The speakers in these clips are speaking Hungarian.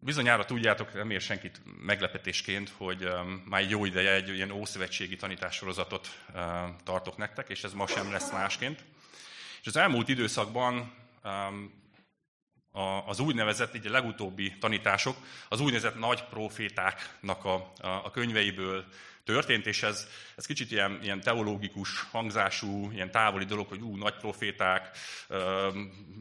Bizonyára tudjátok, nem ér senkit meglepetésként, hogy um, már jó ideje egy ilyen ószövetségi tanítássorozatot uh, tartok nektek, és ez ma sem lesz másként. És az elmúlt időszakban um, az úgynevezett, így a legutóbbi tanítások, az úgynevezett nagy profétáknak a, a könyveiből történt, és ez, ez kicsit ilyen, ilyen teológikus hangzású, ilyen távoli dolog, hogy ú, nagy proféták,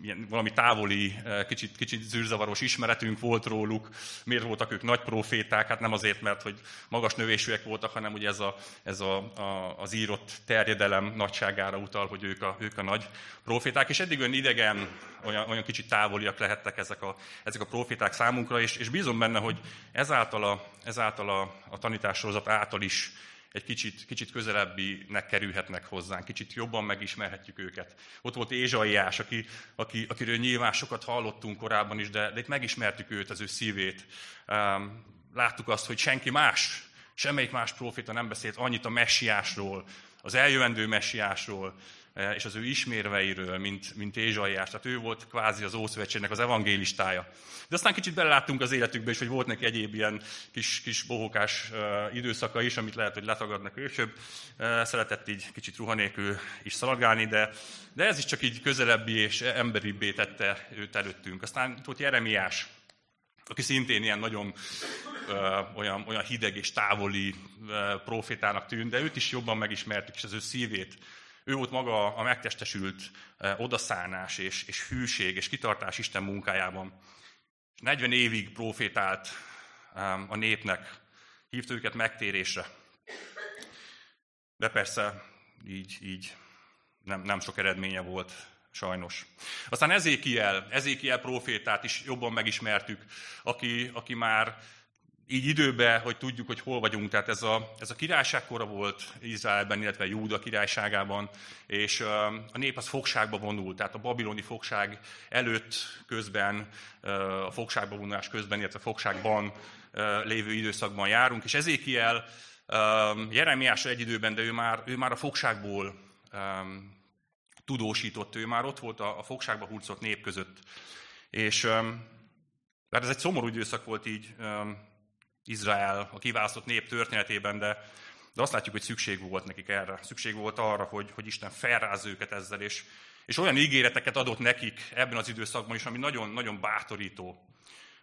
ilyen valami távoli, kicsit, kicsit zűrzavaros ismeretünk volt róluk, miért voltak ők nagy proféták, hát nem azért, mert hogy magas növésűek voltak, hanem ugye ez, a, ez a, a, az írott terjedelem nagyságára utal, hogy ők a, ők a nagy proféták, és eddig olyan idegen, olyan, olyan kicsit távoliak lehettek ezek a, ezek a proféták számunkra, és, és bízom benne, hogy ezáltal a, ezáltal a, a tanítássorozat által is egy kicsit, kicsit közelebbinek kerülhetnek hozzánk, kicsit jobban megismerhetjük őket. Ott volt Ézsaiás, aki, aki, akiről nyilván sokat hallottunk korábban is, de, de itt megismertük őt, az ő szívét. Láttuk azt, hogy senki más, semmelyik más proféta nem beszélt annyit a messiásról, az eljövendő messiásról, és az ő ismérveiről, mint, mint Ézsaiás. Tehát ő volt kvázi az Ószövetségnek az evangélistája. De aztán kicsit beleláttunk az életükbe is, hogy volt neki egyéb ilyen kis, kis bohókás uh, időszaka is, amit lehet, hogy letagadnak később. Uh, szeretett így kicsit ruhanélkül is szaladgálni, de, de ez is csak így közelebbi és emberibbé tette őt előttünk. Aztán volt Jeremiás, aki szintén ilyen nagyon uh, olyan, olyan hideg és távoli uh, profétának tűnt, de őt is jobban megismertük, és az ő szívét ő volt maga a megtestesült eh, odaszállás és, és hűség és kitartás Isten munkájában. 40 évig profétált a népnek, hívta őket megtérésre. De persze így, így nem, nem sok eredménye volt, sajnos. Aztán Ezékiel, Ezékiel profétát is jobban megismertük, aki, aki már így időben, hogy tudjuk, hogy hol vagyunk. Tehát ez a, ez a királyságkora volt Izraelben, illetve Júda királyságában, és a nép az fogságba vonult. Tehát a babiloni fogság előtt, közben, a fogságba vonulás közben, illetve fogságban lévő időszakban járunk. És Ezékiel Jeremiásra egy időben, de ő már, ő már a fogságból tudósított, ő már ott volt a, a fogságba hurcolt nép között. És mert ez egy szomorú időszak volt így Izrael, a kiválasztott nép történetében, de, de azt látjuk, hogy szükség volt nekik erre. Szükség volt arra, hogy, hogy Isten felráz őket ezzel, és, és olyan ígéreteket adott nekik ebben az időszakban is, ami nagyon-nagyon bátorító.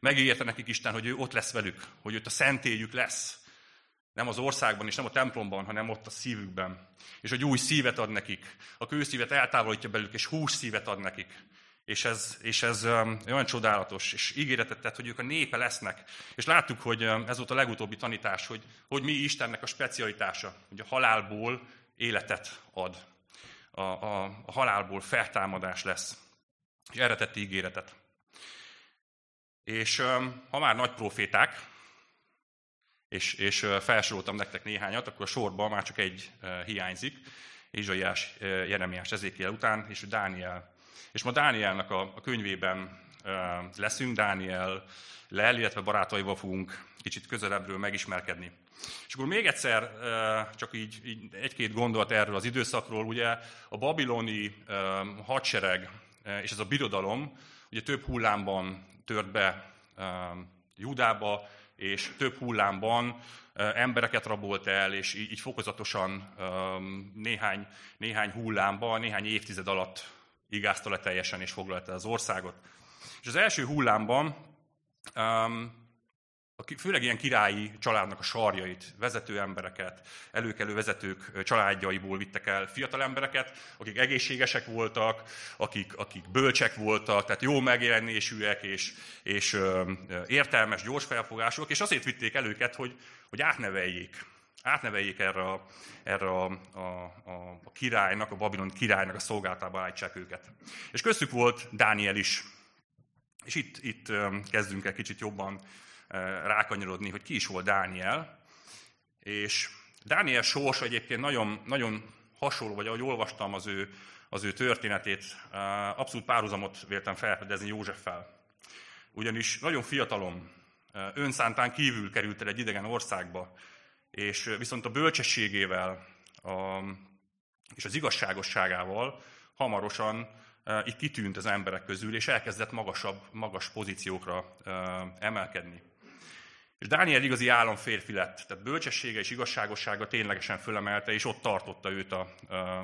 Megígérte nekik Isten, hogy ő ott lesz velük, hogy ott a szentélyük lesz. Nem az országban és nem a templomban, hanem ott a szívükben. És hogy új szívet ad nekik. A kőszívet eltávolítja belőlük, és hús szívet ad nekik. És ez, és ez um, olyan csodálatos, és ígéretet tett, hogy ők a népe lesznek. És láttuk, hogy um, ez volt a legutóbbi tanítás, hogy, hogy mi Istennek a specialitása, hogy a halálból életet ad. A, a, a halálból feltámadás lesz. És erre tett ígéretet. És um, ha már nagy proféták, és, és uh, felsoroltam nektek néhányat, akkor a sorban már csak egy uh, hiányzik, Ézsaiás, uh, Jeremiás, Ezékiel után, és Dániel és ma Dánielnek a, a könyvében leszünk, Dániel lel, illetve barátaival fogunk kicsit közelebbről megismerkedni. És akkor még egyszer csak így, így egy-két gondolat erről az időszakról. Ugye a babiloni hadsereg és ez a birodalom ugye több hullámban tört be Judába, és több hullámban embereket rabolt el, és így, fokozatosan néhány, néhány hullámban, néhány évtized alatt igázta le teljesen és foglalta az országot. És az első hullámban um, főleg ilyen királyi családnak a sarjait, vezető embereket, előkelő vezetők családjaiból vittek el fiatal embereket, akik egészségesek voltak, akik, akik bölcsek voltak, tehát jó megjelenésűek és, és értelmes, gyors felfogásúak, és azért vitték el őket, hogy, hogy átneveljék átneveljék erre a, erre a, a, a, királynak, a Babilon királynak a szolgáltába állítsák őket. És köztük volt Dániel is. És itt, itt kezdünk el kicsit jobban rákanyarodni, hogy ki is volt Dániel. És Dániel sorsa egyébként nagyon, nagyon hasonló, vagy ahogy olvastam az ő, az ő történetét, abszolút párhuzamot véltem felfedezni Józseffel. Ugyanis nagyon fiatalon, önszántán kívül került el egy idegen országba, és viszont a bölcsességével a, és az igazságosságával hamarosan itt kitűnt az emberek közül, és elkezdett magasabb, magas pozíciókra emelkedni. És Dániel igazi államférfi lett, tehát bölcsessége és igazságossága ténylegesen fölemelte, és ott tartotta őt a,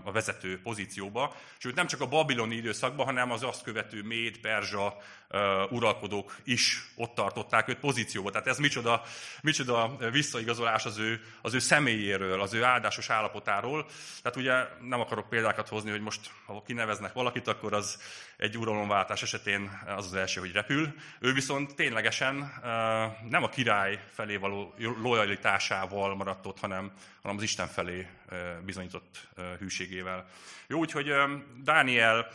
a vezető pozícióba. Sőt, nem csak a babiloni időszakban, hanem az azt követő méd, perzsa uh, uralkodók is ott tartották őt pozícióba. Tehát ez micsoda, micsoda visszaigazolás az ő, az ő személyéről, az ő áldásos állapotáról. Tehát ugye nem akarok példákat hozni, hogy most ha kineveznek valakit, akkor az egy uralomváltás esetén az az első, hogy repül. Ő viszont ténylegesen uh, nem a király felé való lojalitásával maradt ott, hanem, hanem az Isten felé bizonyított hűségével. Jó, úgyhogy Dániel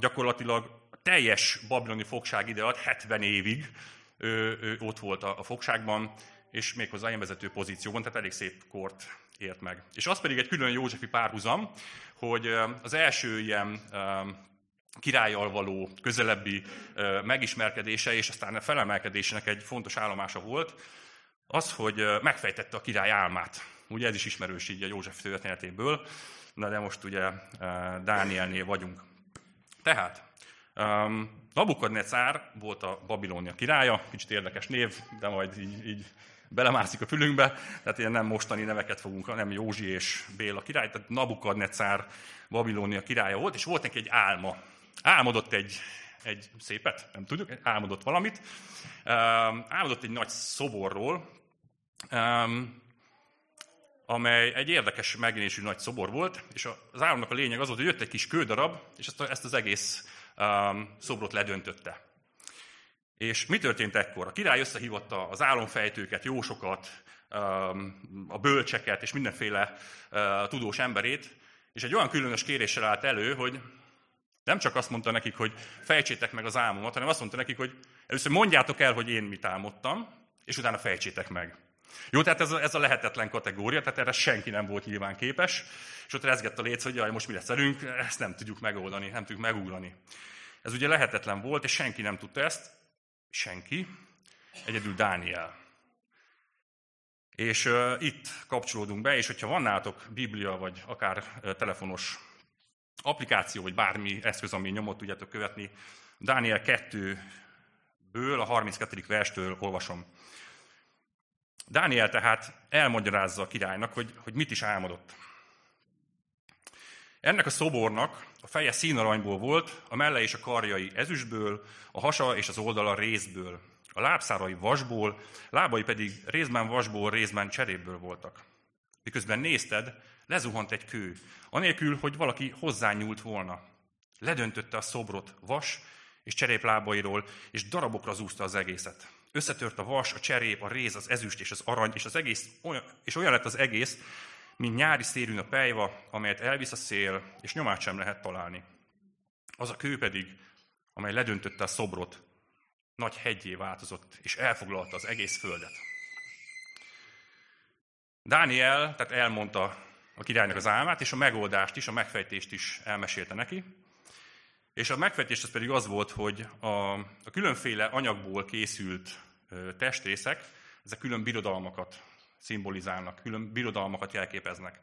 gyakorlatilag teljes babiloni fogság ide alatt, 70 évig ő, ő ott volt a, a fogságban, és méghozzá ilyen vezető pozícióban, tehát elég szép kort ért meg. És az pedig egy külön Józsefi párhuzam, hogy az első ilyen királyjal való közelebbi megismerkedése, és aztán a felemelkedésének egy fontos állomása volt, az, hogy megfejtette a király álmát. Ugye ez is ismerős így a József történetéből, na de most ugye Dánielnél vagyunk. Tehát Um, Nabukadnecár volt a Babilónia királya, kicsit érdekes név, de majd így, így belemászik a fülünkbe, tehát ilyen nem mostani neveket fogunk, nem Józsi és Béla király, tehát Nabukadnecár Babilónia királya volt, és volt neki egy álma. Álmodott egy, egy szépet, nem tudjuk, álmodott valamit. Um, álmodott egy nagy szoborról, um, amely egy érdekes megjelenésű nagy szobor volt, és az álomnak a lényeg az volt, hogy jött egy kis kődarab, és ezt, ezt az egész um, szobrot ledöntötte. És mi történt ekkor? A király összehívotta az álomfejtőket, jósokat, um, a bölcseket és mindenféle uh, tudós emberét, és egy olyan különös kéréssel állt elő, hogy nem csak azt mondta nekik, hogy fejtsétek meg az álmomat, hanem azt mondta nekik, hogy először mondjátok el, hogy én mit álmodtam, és utána fejtsétek meg. Jó, tehát ez a, ez a lehetetlen kategória, tehát erre senki nem volt nyilván képes, és ott rezgett a léc, hogy jaj, most mi lesz velünk, ezt nem tudjuk megoldani, nem tudjuk megugrani. Ez ugye lehetetlen volt, és senki nem tudta ezt, senki, egyedül Dániel. És uh, itt kapcsolódunk be, és hogyha van nálatok Biblia, vagy akár uh, telefonos applikáció, vagy bármi eszköz, ami nyomot tudjátok követni, Dániel 2-ből, a 32. verstől olvasom. Dániel tehát elmagyarázza a királynak, hogy, hogy mit is álmodott. Ennek a szobornak a feje színaranyból volt, a melle és a karjai ezüstből, a hasa és az oldala részből, a lábszárai vasból, lábai pedig részben vasból, részben cseréből voltak. Miközben nézted, lezuhant egy kő, anélkül, hogy valaki hozzányúlt volna. Ledöntötte a szobrot vas és cseréplábairól, és darabokra zúzta az egészet. Összetört a vas, a cserép, a réz, az ezüst és az arany, és, az egész, olyan, és olyan lett az egész, mint nyári szérűn a pejva, amelyet elvisz a szél, és nyomát sem lehet találni. Az a kő pedig, amely ledöntötte a szobrot, nagy hegyé változott, és elfoglalta az egész földet. Dániel, tehát elmondta a királynak az álmát, és a megoldást is, a megfejtést is elmesélte neki. És a megfejtés az pedig az volt, hogy a, a különféle anyagból készült testrészek, ezek külön birodalmakat szimbolizálnak, külön birodalmakat jelképeznek.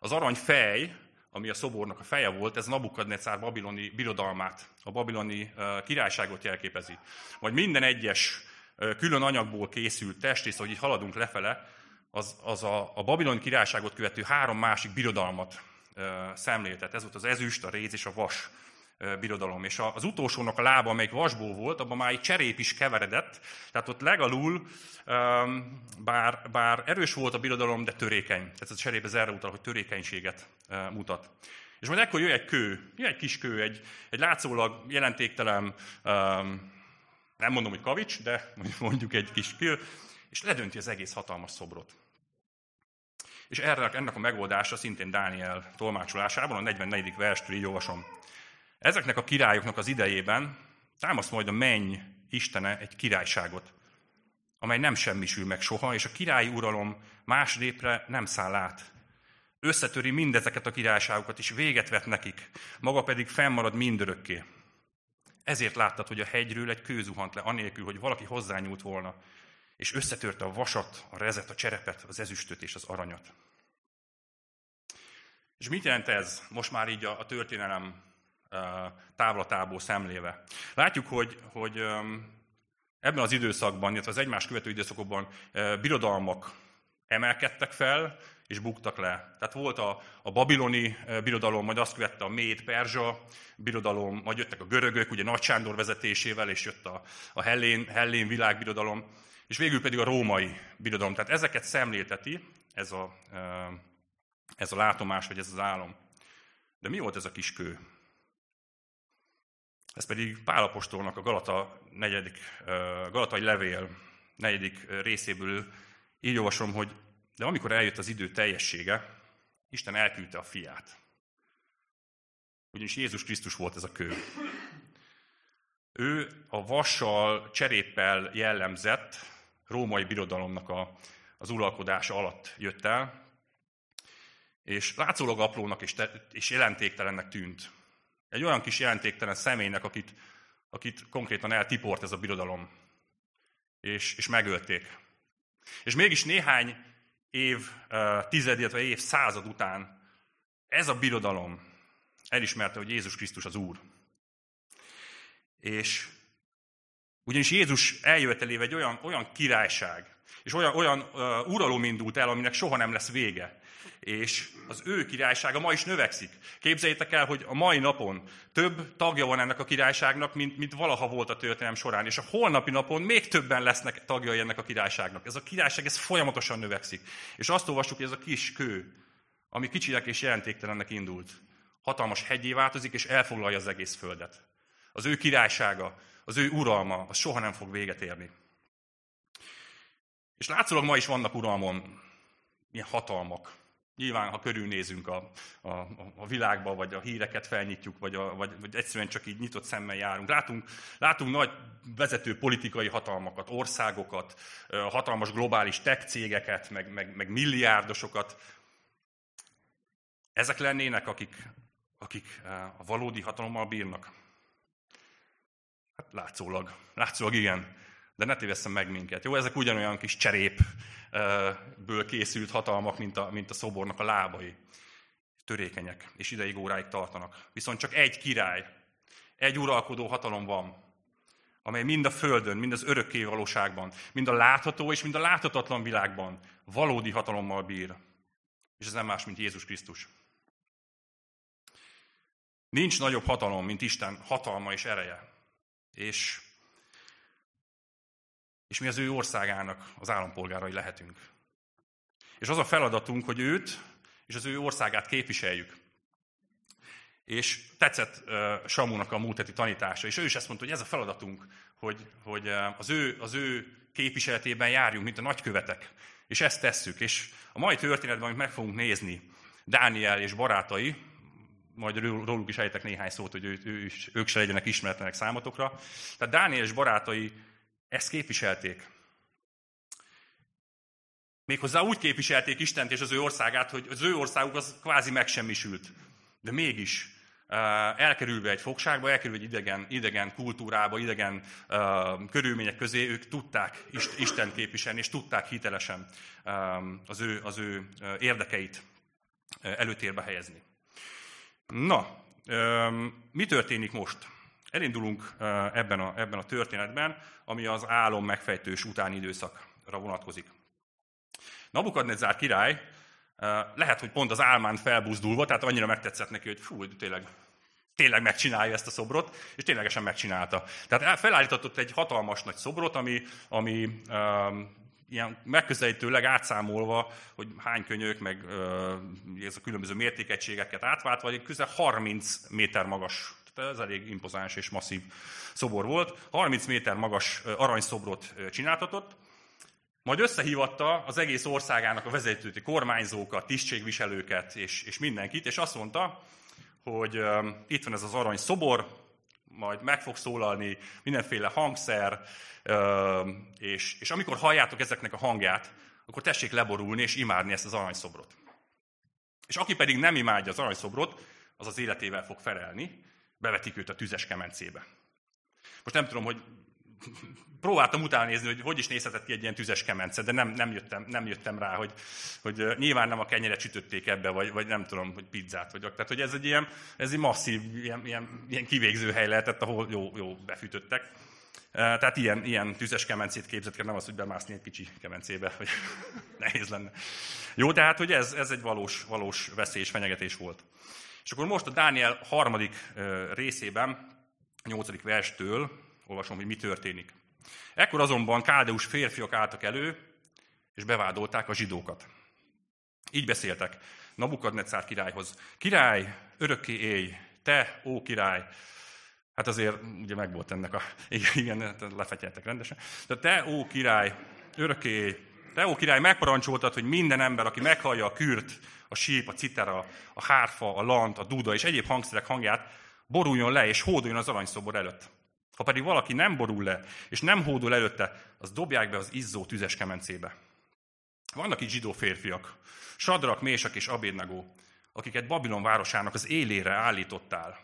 Az arany fej, ami a szobornak a feje volt, ez Nabukadnecár babiloni birodalmát, a babiloni királyságot jelképezi. Majd minden egyes külön anyagból készült testrész, hogy így haladunk lefele, az, az a, a babiloni királyságot követő három másik birodalmat szemléltet. Ez volt az ezüst, a réz és a vas birodalom. És az utolsónak a lába, amelyik vasból volt, abban már egy cserép is keveredett, tehát ott legalul, bár, bár erős volt a birodalom, de törékeny. Tehát a cserép ez erre utal, hogy törékenységet mutat. És majd ekkor jöjj egy kő, jöjj egy kis kő, egy, egy látszólag jelentéktelen, nem mondom, hogy kavics, de mondjuk egy kis kő, és ledönti az egész hatalmas szobrot. És erre, ennek a megoldása szintén Dániel tolmácsolásában, a 44. verstől így olvasom. Ezeknek a királyoknak az idejében támaszt majd a menny istene egy királyságot, amely nem semmisül meg soha, és a királyi uralom más lépre nem száll át. Összetöri mindezeket a királyságokat, és véget vet nekik, maga pedig fennmarad mindörökké. Ezért láttad, hogy a hegyről egy kő zuhant le, anélkül, hogy valaki hozzányúlt volna, és összetörte a vasat, a rezet, a cserepet, az ezüstöt és az aranyat. És mit jelent ez most már így a, a történelem távlatából szemléve. Látjuk, hogy, hogy ebben az időszakban, illetve az egymás követő időszakokban birodalmak emelkedtek fel, és buktak le. Tehát volt a, a babiloni birodalom, majd azt követte a méd perzsa birodalom, majd jöttek a görögök, ugye Nagy Sándor vezetésével, és jött a, a hellén, hellén világbirodalom, és végül pedig a római birodalom. Tehát ezeket szemlélteti ez a, ez a látomás, vagy ez az álom. De mi volt ez a kis kő? Ez pedig Pálapostolnak a Galata negyedik, Galatai levél negyedik részéből így olvasom, hogy de amikor eljött az idő teljessége, Isten elküldte a fiát. Ugyanis Jézus Krisztus volt ez a kő. Ő a vassal, cseréppel jellemzett római birodalomnak a, az uralkodása alatt jött el, és látszólag aprónak és, te, és jelentéktelennek tűnt. Egy olyan kis jelentéktelen személynek, akit, akit konkrétan eltiport ez a birodalom, és, és megölték. És mégis néhány év, tized, illetve év század után ez a birodalom elismerte, hogy Jézus Krisztus az Úr. És ugyanis Jézus eljövetelével egy olyan, olyan királyság, és olyan, olyan uh, uralom indult el, aminek soha nem lesz vége. És az ő királysága ma is növekszik. Képzeljétek el, hogy a mai napon több tagja van ennek a királyságnak, mint, mint valaha volt a történelem során. És a holnapi napon még többen lesznek tagjai ennek a királyságnak. Ez a királyság ez folyamatosan növekszik. És azt olvassuk, hogy ez a kis kő, ami kicsinek és jelentéktelennek indult, hatalmas hegyé változik, és elfoglalja az egész földet. Az ő királysága, az ő uralma, az soha nem fog véget érni. És látszólag ma is vannak uralmon ilyen hatalmak. Nyilván, ha körülnézünk a, a, a világba, vagy a híreket felnyitjuk, vagy, a, vagy, vagy egyszerűen csak így nyitott szemmel járunk. Látunk, látunk nagy vezető politikai hatalmakat, országokat, hatalmas globális tech cégeket, meg, meg, meg milliárdosokat. Ezek lennének, akik, akik a valódi hatalommal bírnak. Látszólag. Látszólag igen de ne tévesszem meg minket. Jó, ezek ugyanolyan kis cserépből készült hatalmak, mint a, mint a szobornak a lábai. Törékenyek, és ideig óráig tartanak. Viszont csak egy király, egy uralkodó hatalom van, amely mind a Földön, mind az örökké valóságban, mind a látható és mind a láthatatlan világban valódi hatalommal bír. És ez nem más, mint Jézus Krisztus. Nincs nagyobb hatalom, mint Isten hatalma és ereje. És és mi az ő országának az állampolgárai lehetünk. És az a feladatunk, hogy őt és az ő országát képviseljük. És tetszett uh, Samúnak a múlt heti tanítása, és ő is ezt mondta, hogy ez a feladatunk, hogy, hogy az, ő, az ő képviseletében járjunk, mint a nagykövetek. És ezt tesszük. És a mai történetben, amit meg fogunk nézni, Dániel és barátai, majd róluk is ejtek néhány szót, hogy ő, ő is, ők se legyenek ismeretlenek számotokra. Tehát Dániel és barátai ezt képviselték. Méghozzá úgy képviselték Istent és az ő országát, hogy az ő országuk az kvázi megsemmisült. De mégis elkerülve egy fogságba, elkerülve egy idegen, idegen kultúrába, idegen uh, körülmények közé, ők tudták Isten képviselni, és tudták hitelesen um, az, ő, az ő érdekeit előtérbe helyezni. Na, mi történik most? Elindulunk ebben a, ebben a történetben, ami az álom megfejtős utáni időszakra vonatkozik. Nabukadnezár király lehet, hogy pont az álmán felbuzdulva, tehát annyira megtetszett neki, hogy fú, tényleg, tényleg megcsinálja ezt a szobrot, és ténylegesen megcsinálta. Tehát felállított egy hatalmas nagy szobrot, ami, ami ilyen megközelítőleg átszámolva, hogy hány könyök, meg ez a különböző mértékegységeket átváltva, közel 30 méter magas ez elég impozáns és masszív szobor volt. 30 méter magas aranyszobrot csináltatott, majd összehívatta az egész országának a vezetőti kormányzókat, tisztségviselőket és, és mindenkit, és azt mondta, hogy itt van ez az arany szobor, majd meg fog szólalni mindenféle hangszer, és, és amikor halljátok ezeknek a hangját, akkor tessék leborulni és imádni ezt az aranyszobrot. És aki pedig nem imádja az aranyszobrot, az az életével fog felelni, bevetik őt a tüzes kemencébe. Most nem tudom, hogy próbáltam utána nézni, hogy hogy is nézhetett ki egy ilyen tüzes kemence, de nem, nem, jöttem, nem jöttem rá, hogy, hogy nyilván nem a kenyeret sütötték ebbe, vagy, vagy nem tudom, hogy pizzát vagyok. Tehát, hogy ez egy ilyen, ez egy masszív, ilyen, ilyen, ilyen kivégző hely lehetett, ahol jó, jó befűtöttek. Tehát ilyen, ilyen tüzes kemencét képzett nem az, hogy bemászni egy kicsi kemencébe, hogy nehéz lenne. Jó, tehát, hogy ez, ez egy valós, valós veszély és fenyegetés volt. És akkor most a Dániel harmadik részében, a nyolcadik verstől olvasom, hogy mi történik. Ekkor azonban káldeus férfiak álltak elő, és bevádolták a zsidókat. Így beszéltek Nabukadnecár királyhoz. Király, örökké élj, te, ó király, Hát azért ugye meg volt ennek a... Igen, hát lefetyeltek rendesen. De te, ó király, örökké, te, ó király, megparancsoltad, hogy minden ember, aki meghallja a kürt, a síp, a citera, a hárfa, a lant, a duda és egyéb hangszerek hangját, boruljon le és hódoljon az aranyszobor előtt. Ha pedig valaki nem borul le, és nem hódol előtte, az dobják be az izzó tüzes kemencébe. Vannak itt zsidó férfiak, Sadrak, Mésak és Abédnagó, akiket Babilon városának az élére állítottál.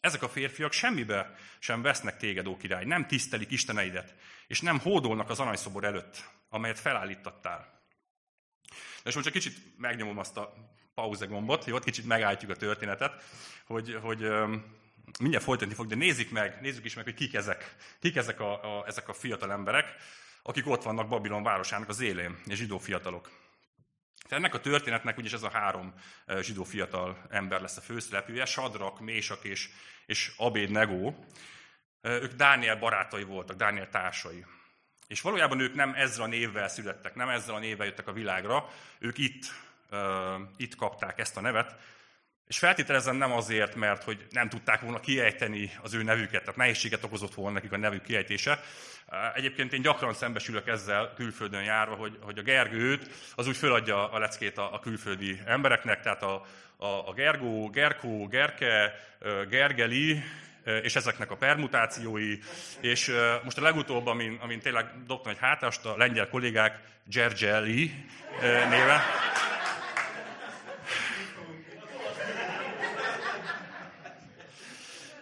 Ezek a férfiak semmibe sem vesznek téged, ó király, nem tisztelik Isteneidet, és nem hódolnak az aranyszobor előtt, amelyet felállítottál. De és most csak kicsit megnyomom azt a pauze gombot, jó, kicsit megállítjuk a történetet, hogy, hogy mindjárt folytatni fog, de nézzük meg, nézzük is meg, hogy kik ezek, kik ezek a, a, ezek a fiatal emberek, akik ott vannak Babilon városának az élén, és zsidó fiatalok. Ennek a történetnek úgyis ez a három zsidó fiatal ember lesz a főszereplője, Sadrak, Mésak és, és Abéd Negó. Ők Dániel barátai voltak, Dániel társai. És valójában ők nem ezzel a névvel születtek, nem ezzel a névvel jöttek a világra, ők itt, uh, itt kapták ezt a nevet, és feltételezem nem azért, mert hogy nem tudták volna kiejteni az ő nevüket, tehát nehézséget okozott volna nekik a nevük kiejtése. Egyébként én gyakran szembesülök ezzel külföldön járva, hogy, hogy a Gergőt az úgy föladja a leckét a, a külföldi embereknek, tehát a, a, a Gergó, Gerkó, Gerke, Gergeli, és ezeknek a permutációi, és most a legutóbb, amin, amin tényleg dobtam egy hátást, a lengyel kollégák Gergeli néve.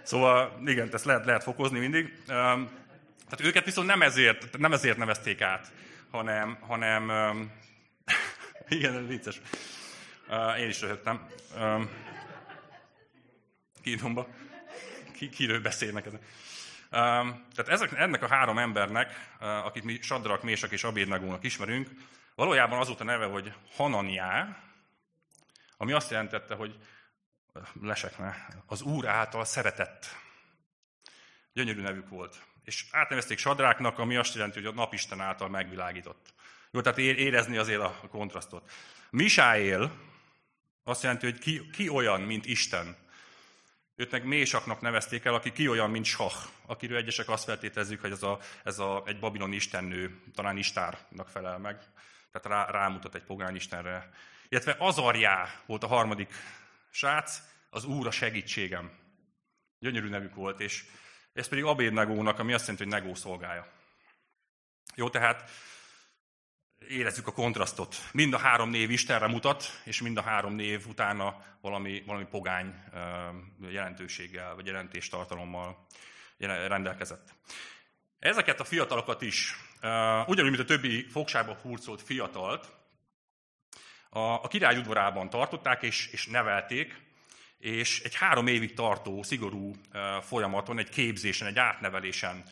Szóval igen, ezt lehet, lehet fokozni mindig. Tehát őket viszont nem ezért, nem ezért nevezték át, hanem, hanem igen, vicces. Én is röhögtem. Kínomba. Ki, kiről beszélnek ezek? Tehát ezek, ennek a három embernek, akit mi Sadrak, Mésak és Abédnagónak ismerünk, valójában az volt a neve, hogy Hananiá, ami azt jelentette, hogy lesekne, az Úr által szeretett. Gyönyörű nevük volt. És átnevezték Sadráknak, ami azt jelenti, hogy a napisten által megvilágított. Jó, tehát érezni azért a kontrasztot. Misáél azt jelenti, hogy ki, ki olyan, mint Isten. Őt meg Mésaknak nevezték el, aki ki olyan, mint Sah, akiről egyesek azt feltételezik, hogy ez, a, ez a, egy babilon istennő, talán Istárnak felel meg, tehát rá, rámutat egy pogány istenre. Illetve Azarjá volt a harmadik srác, az Úr a segítségem. Gyönyörű nevük volt, és ez pedig Abédnegónak, ami azt jelenti, hogy Negó szolgája. Jó, tehát érezzük a kontrasztot. Mind a három név Istenre mutat, és mind a három név utána valami, valami pogány jelentőséggel, vagy jelentéstartalommal rendelkezett. Ezeket a fiatalokat is, ugyanúgy, mint a többi fogságba hurcolt fiatalt, a király udvarában tartották és, és nevelték, és egy három évig tartó, szigorú folyamaton, egy képzésen, egy átnevelésen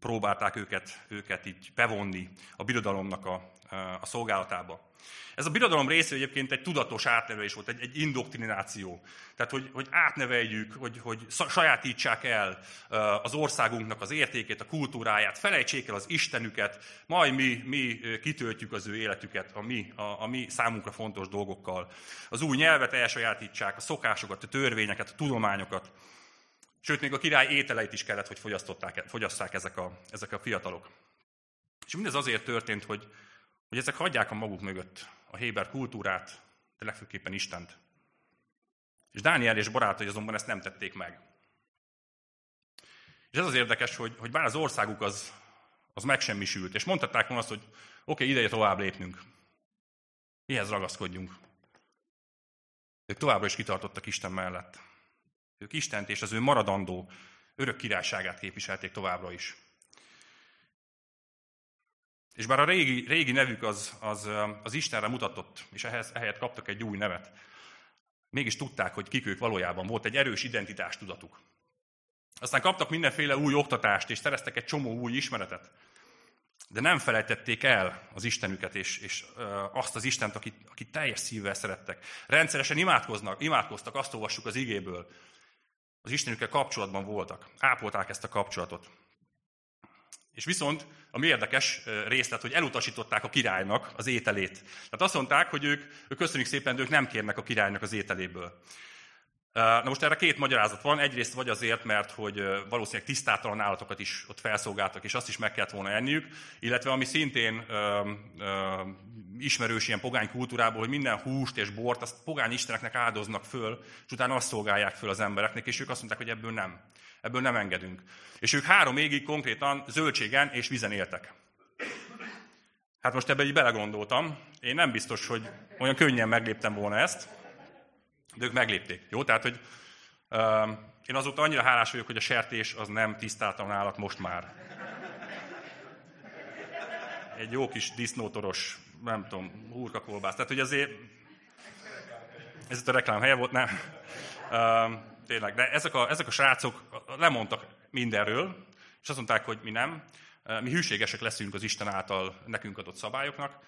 próbálták őket, őket így bevonni a birodalomnak a, a szolgálatába. Ez a birodalom része egyébként egy tudatos átnevelés volt, egy, egy indoktrináció. Tehát, hogy, hogy átneveljük, hogy, hogy sajátítsák el az országunknak az értékét, a kultúráját, felejtsék el az Istenüket, majd mi, mi kitöltjük az ő életüket a mi, a, a mi számunkra fontos dolgokkal. Az új nyelvet elsajátítsák, a szokásokat, a törvényeket, a tudományokat. Sőt, még a király ételeit is kellett, hogy fogyasszák ezek a, ezek a fiatalok. És mindez azért történt, hogy, hogy ezek hagyják a maguk mögött a Héber kultúrát, de legfőképpen Istent. És Dániel és barátai azonban ezt nem tették meg. És ez az érdekes, hogy, hogy bár az országuk az, az megsemmisült, és mondhatták volna azt, hogy oké, okay, ideje tovább lépnünk. Mihez ragaszkodjunk. Ők továbbra is kitartottak Isten mellett. Ők Istent és az ő maradandó örök királyságát képviselték továbbra is. És bár a régi, régi nevük az, az, az Istenre mutatott, és ehhez, ehelyett kaptak egy új nevet, mégis tudták, hogy kik ők valójában. Volt egy erős identitástudatuk. Aztán kaptak mindenféle új oktatást, és szereztek egy csomó új ismeretet. De nem felejtették el az Istenüket, és, és azt az Istent, akit, akit teljes szívvel szerettek. Rendszeresen imádkoznak, imádkoztak, azt olvassuk az igéből. Az Istenükkel kapcsolatban voltak. Ápolták ezt a kapcsolatot. És viszont ami érdekes részlet, hogy elutasították a királynak az ételét. Tehát azt mondták, hogy ők, ők köszönjük szépen, de ők nem kérnek a királynak az ételéből. Na most erre két magyarázat van. Egyrészt vagy azért, mert hogy valószínűleg tisztátalan állatokat is ott felszolgáltak, és azt is meg kellett volna enniük, illetve ami szintén ö, ö, ismerős ilyen pogány kultúrából, hogy minden húst és bort azt pogány isteneknek áldoznak föl, és utána azt szolgálják föl az embereknek, és ők azt mondták, hogy ebből nem. Ebből nem engedünk. És ők három égig konkrétan zöldségen és vizen éltek. Hát most ebbe így belegondoltam. Én nem biztos, hogy olyan könnyen megléptem volna ezt, de ők meglépték. Jó? Tehát, hogy uh, én azóta annyira hálás vagyok, hogy a sertés az nem tisztáltan állat most már. Egy jó kis disznótoros, nem tudom, hurkakolbász. Tehát, hogy azért ez itt a reklám helye volt, nem. Uh, tényleg, de ezek a, ezek a srácok lemondtak mindenről, és azt mondták, hogy mi nem. Mi hűségesek leszünk az Isten által nekünk adott szabályoknak,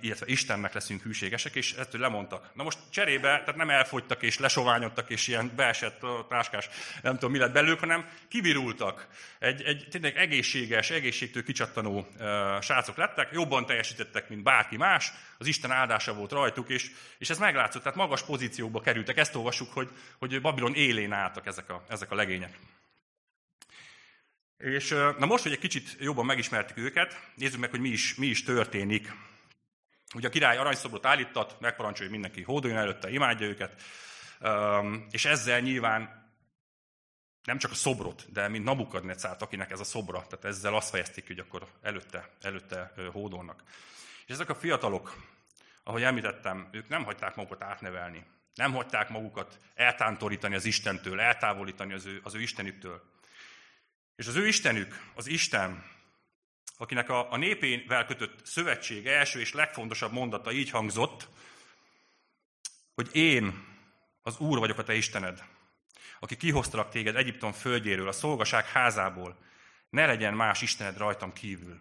illetve Istennek leszünk hűségesek, és ettől lemondtak. Na most cserébe, tehát nem elfogytak és lesoványodtak, és ilyen beesett táskás, nem tudom mi lett belőlük, hanem kivirultak. Egy, egy tényleg egészséges, egészségtől kicsattanó uh, srácok lettek, jobban teljesítettek, mint bárki más, az Isten áldása volt rajtuk, és, és ez meglátszott, tehát magas pozícióba kerültek. Ezt olvassuk, hogy, hogy Babilon élén álltak ezek a, ezek a legények. És na most, hogy egy kicsit jobban megismertük őket, nézzük meg, hogy mi is, mi is történik Ugye a király aranyszobrot állított, megparancsolja, hogy mindenki hódoljon előtte, imádja őket, és ezzel nyilván nem csak a szobrot, de mint Nabukadnecárt, akinek ez a szobra, tehát ezzel azt fejezték, hogy akkor előtte, előtte hódolnak. És ezek a fiatalok, ahogy említettem, ők nem hagyták magukat átnevelni. Nem hagyták magukat eltántorítani az Istentől, eltávolítani az ő, az ő Istenüktől. És az ő Istenük, az Isten, akinek a, a népével kötött szövetség első és legfontosabb mondata így hangzott, hogy én az Úr vagyok a te Istened, aki kihoztalak téged Egyiptom földjéről, a szolgaság házából, ne legyen más Istened rajtam kívül.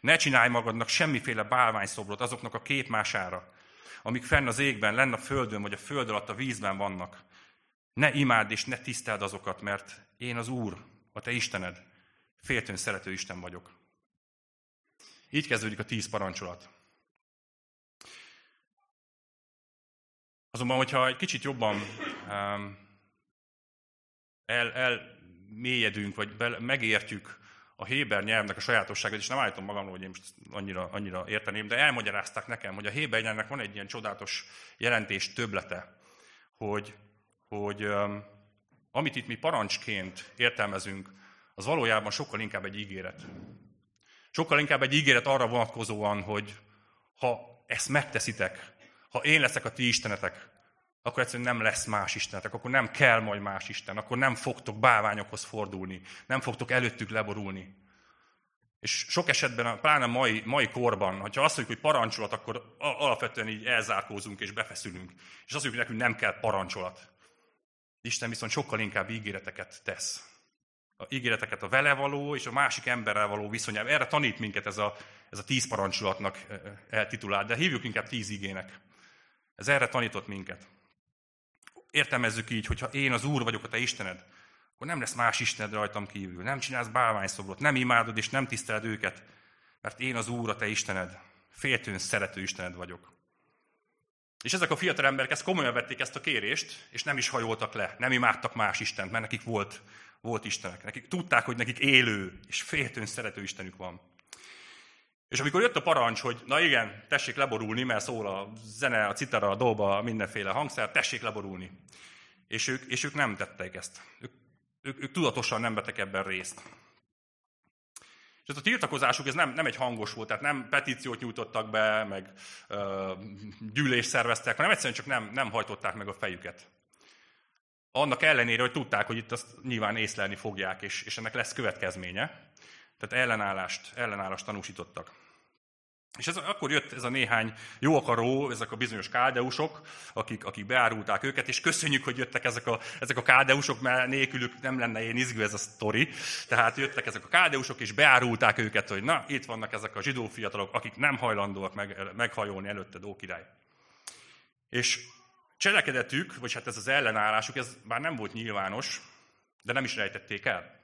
Ne csinálj magadnak semmiféle bálványszobrot azoknak a képmására, amik fenn az égben, lenn a földön, vagy a föld alatt a vízben vannak. Ne imádd és ne tiszteld azokat, mert én az Úr, a te Istened, féltőn szerető Isten vagyok. Így kezdődik a tíz parancsolat. Azonban, hogyha egy kicsit jobban el, elmélyedünk, vagy be, megértjük a Héber nyelvnek a sajátosságát, és nem állítom magamról, hogy én most annyira, annyira érteném, de elmagyarázták nekem, hogy a Héber nyelvnek van egy ilyen csodálatos jelentés töblete, hogy, hogy amit itt mi parancsként értelmezünk, az valójában sokkal inkább egy ígéret. Sokkal inkább egy ígéret arra vonatkozóan, hogy ha ezt megteszitek, ha én leszek a ti istenetek, akkor egyszerűen nem lesz más istenetek, akkor nem kell majd más isten, akkor nem fogtok bálványokhoz fordulni, nem fogtok előttük leborulni. És sok esetben, pláne mai, mai korban, ha azt mondjuk, hogy parancsolat, akkor alapvetően így elzárkózunk és befeszülünk. És azt mondjuk, hogy nekünk nem kell parancsolat. Isten viszont sokkal inkább ígéreteket tesz a ígéreteket a vele való és a másik emberrel való viszonyában. Erre tanít minket ez a, ez a tíz parancsolatnak eh, eh, eltitulált, de hívjuk inkább tíz igének. Ez erre tanított minket. Értelmezzük így, hogy ha én az Úr vagyok, a te Istened, akkor nem lesz más Istened rajtam kívül. Nem csinálsz bálványszobrot, nem imádod és nem tiszteled őket, mert én az Úr, a te Istened, féltőn szerető Istened vagyok. És ezek a fiatal emberek ezt komolyan vették ezt a kérést, és nem is hajoltak le, nem imádtak más Istent, mert nekik volt volt Istenek. Nekik tudták, hogy nekik élő és féltőn szerető Istenük van. És amikor jött a parancs, hogy na igen, tessék leborulni, mert szól a zene, a citara, a doba, mindenféle hangszer, tessék leborulni. És ők, és ők nem tették ezt. Ők, ők, ők tudatosan nem vettek ebben részt. És ez a tiltakozásuk ez nem, nem egy hangos volt, tehát nem petíciót nyújtottak be, meg ö, gyűlést szerveztek, hanem egyszerűen csak nem, nem hajtották meg a fejüket. annak ellenére, hogy tudták, hogy itt azt nyilván észlelni fogják, és, és ennek lesz következménye. Tehát ellenállást, ellenállást tanúsítottak. És ez, akkor jött ez a néhány jó akaró, ezek a bizonyos káldeusok, akik, akik beárulták őket, és köszönjük, hogy jöttek ezek a, ezek a káldeusok, mert nélkülük nem lenne ilyen izgő ez a sztori. Tehát jöttek ezek a káldeusok, és beárulták őket, hogy na, itt vannak ezek a zsidó fiatalok, akik nem hajlandóak meg, meghajolni előtte Ókirály. És cselekedetük, vagy hát ez az ellenállásuk, ez már nem volt nyilvános, de nem is rejtették el.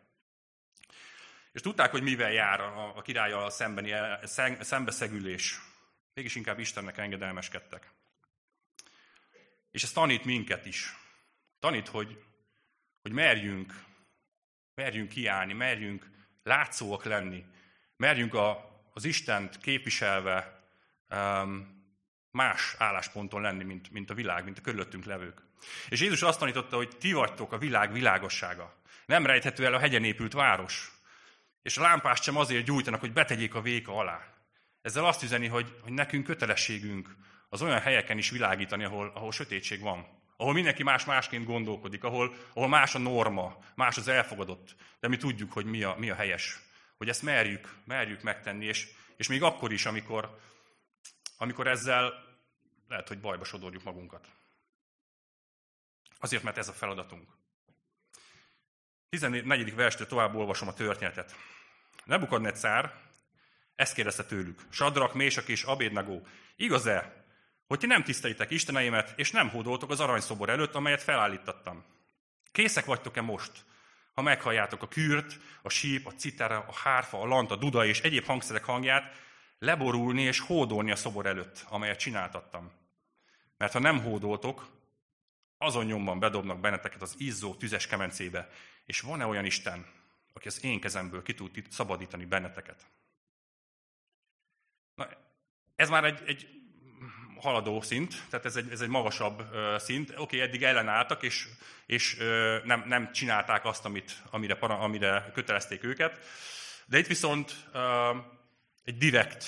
És tudták, hogy mivel jár a, a királya szembeni szembeszegülés. Mégis inkább Istennek engedelmeskedtek. És ez tanít minket is. Tanít, hogy, hogy merjünk, merjünk kiállni, merjünk látszóak lenni, merjünk a, az Istent képviselve um, más állásponton lenni, mint, mint a világ, mint a körülöttünk levők. És Jézus azt tanította, hogy ti vagytok a világ világossága. Nem rejthető el a hegyen épült város. És a lámpást sem azért gyújtanak, hogy betegyék a véka alá. Ezzel azt üzeni, hogy, hogy nekünk kötelességünk az olyan helyeken is világítani, ahol, ahol sötétség van. Ahol mindenki más másként gondolkodik, ahol, ahol más a norma, más az elfogadott. De mi tudjuk, hogy mi a, mi a helyes. Hogy ezt merjük, merjük megtenni, és, és még akkor is, amikor, amikor ezzel lehet, hogy bajba sodorjuk magunkat. Azért, mert ez a feladatunk. 14. verstől tovább olvasom a történetet. Nebukadnetszár ezt kérdezte tőlük. Sadrak, Mésak és Abédnagó. Igaz-e, hogy ti nem tisztelitek Isteneimet, és nem hódoltok az aranyszobor előtt, amelyet felállítottam? Készek vagytok-e most, ha meghalljátok a kürt, a síp, a citera, a hárfa, a lant, a duda és egyéb hangszerek hangját, leborulni és hódolni a szobor előtt, amelyet csináltattam. Mert ha nem hódoltok, azon nyomban bedobnak benneteket az izzó tüzes kemencébe. És van-e olyan Isten, aki az én kezemből ki tud szabadítani benneteket? Na, ez már egy, egy haladó szint, tehát ez egy, ez egy magasabb szint. Oké, okay, eddig ellenálltak, és, és nem, nem csinálták azt, amit, amire, amire kötelezték őket. De itt viszont egy direkt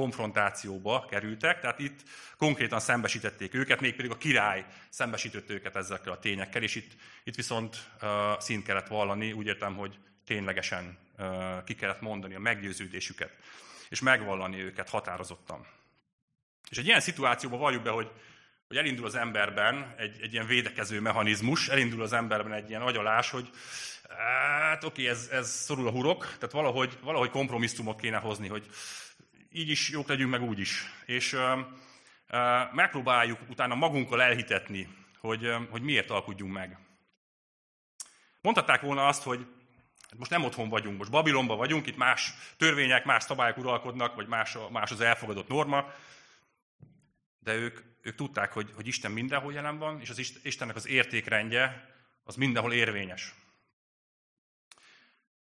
konfrontációba kerültek, tehát itt konkrétan szembesítették őket, mégpedig a király szembesített őket ezekkel a tényekkel, és itt, itt viszont uh, szint kellett vallani, úgy értem, hogy ténylegesen uh, ki kellett mondani a meggyőződésüket, és megvallani őket határozottan. És egy ilyen szituációban valljuk be, hogy, hogy elindul az emberben egy, egy ilyen védekező mechanizmus, elindul az emberben egy ilyen agyalás, hogy hát oké, ez, ez szorul a hurok, tehát valahogy, valahogy kompromisszumot kéne hozni, hogy így is jók legyünk, meg úgy is. És megpróbáljuk utána magunkkal elhitetni, hogy, hogy miért alkudjunk meg. Mondhatták volna azt, hogy hát most nem otthon vagyunk, most Babilonban vagyunk, itt más törvények, más szabályok uralkodnak, vagy más, más az elfogadott norma, de ők, ők tudták, hogy, hogy Isten mindenhol jelen van, és az Istennek az értékrendje az mindenhol érvényes.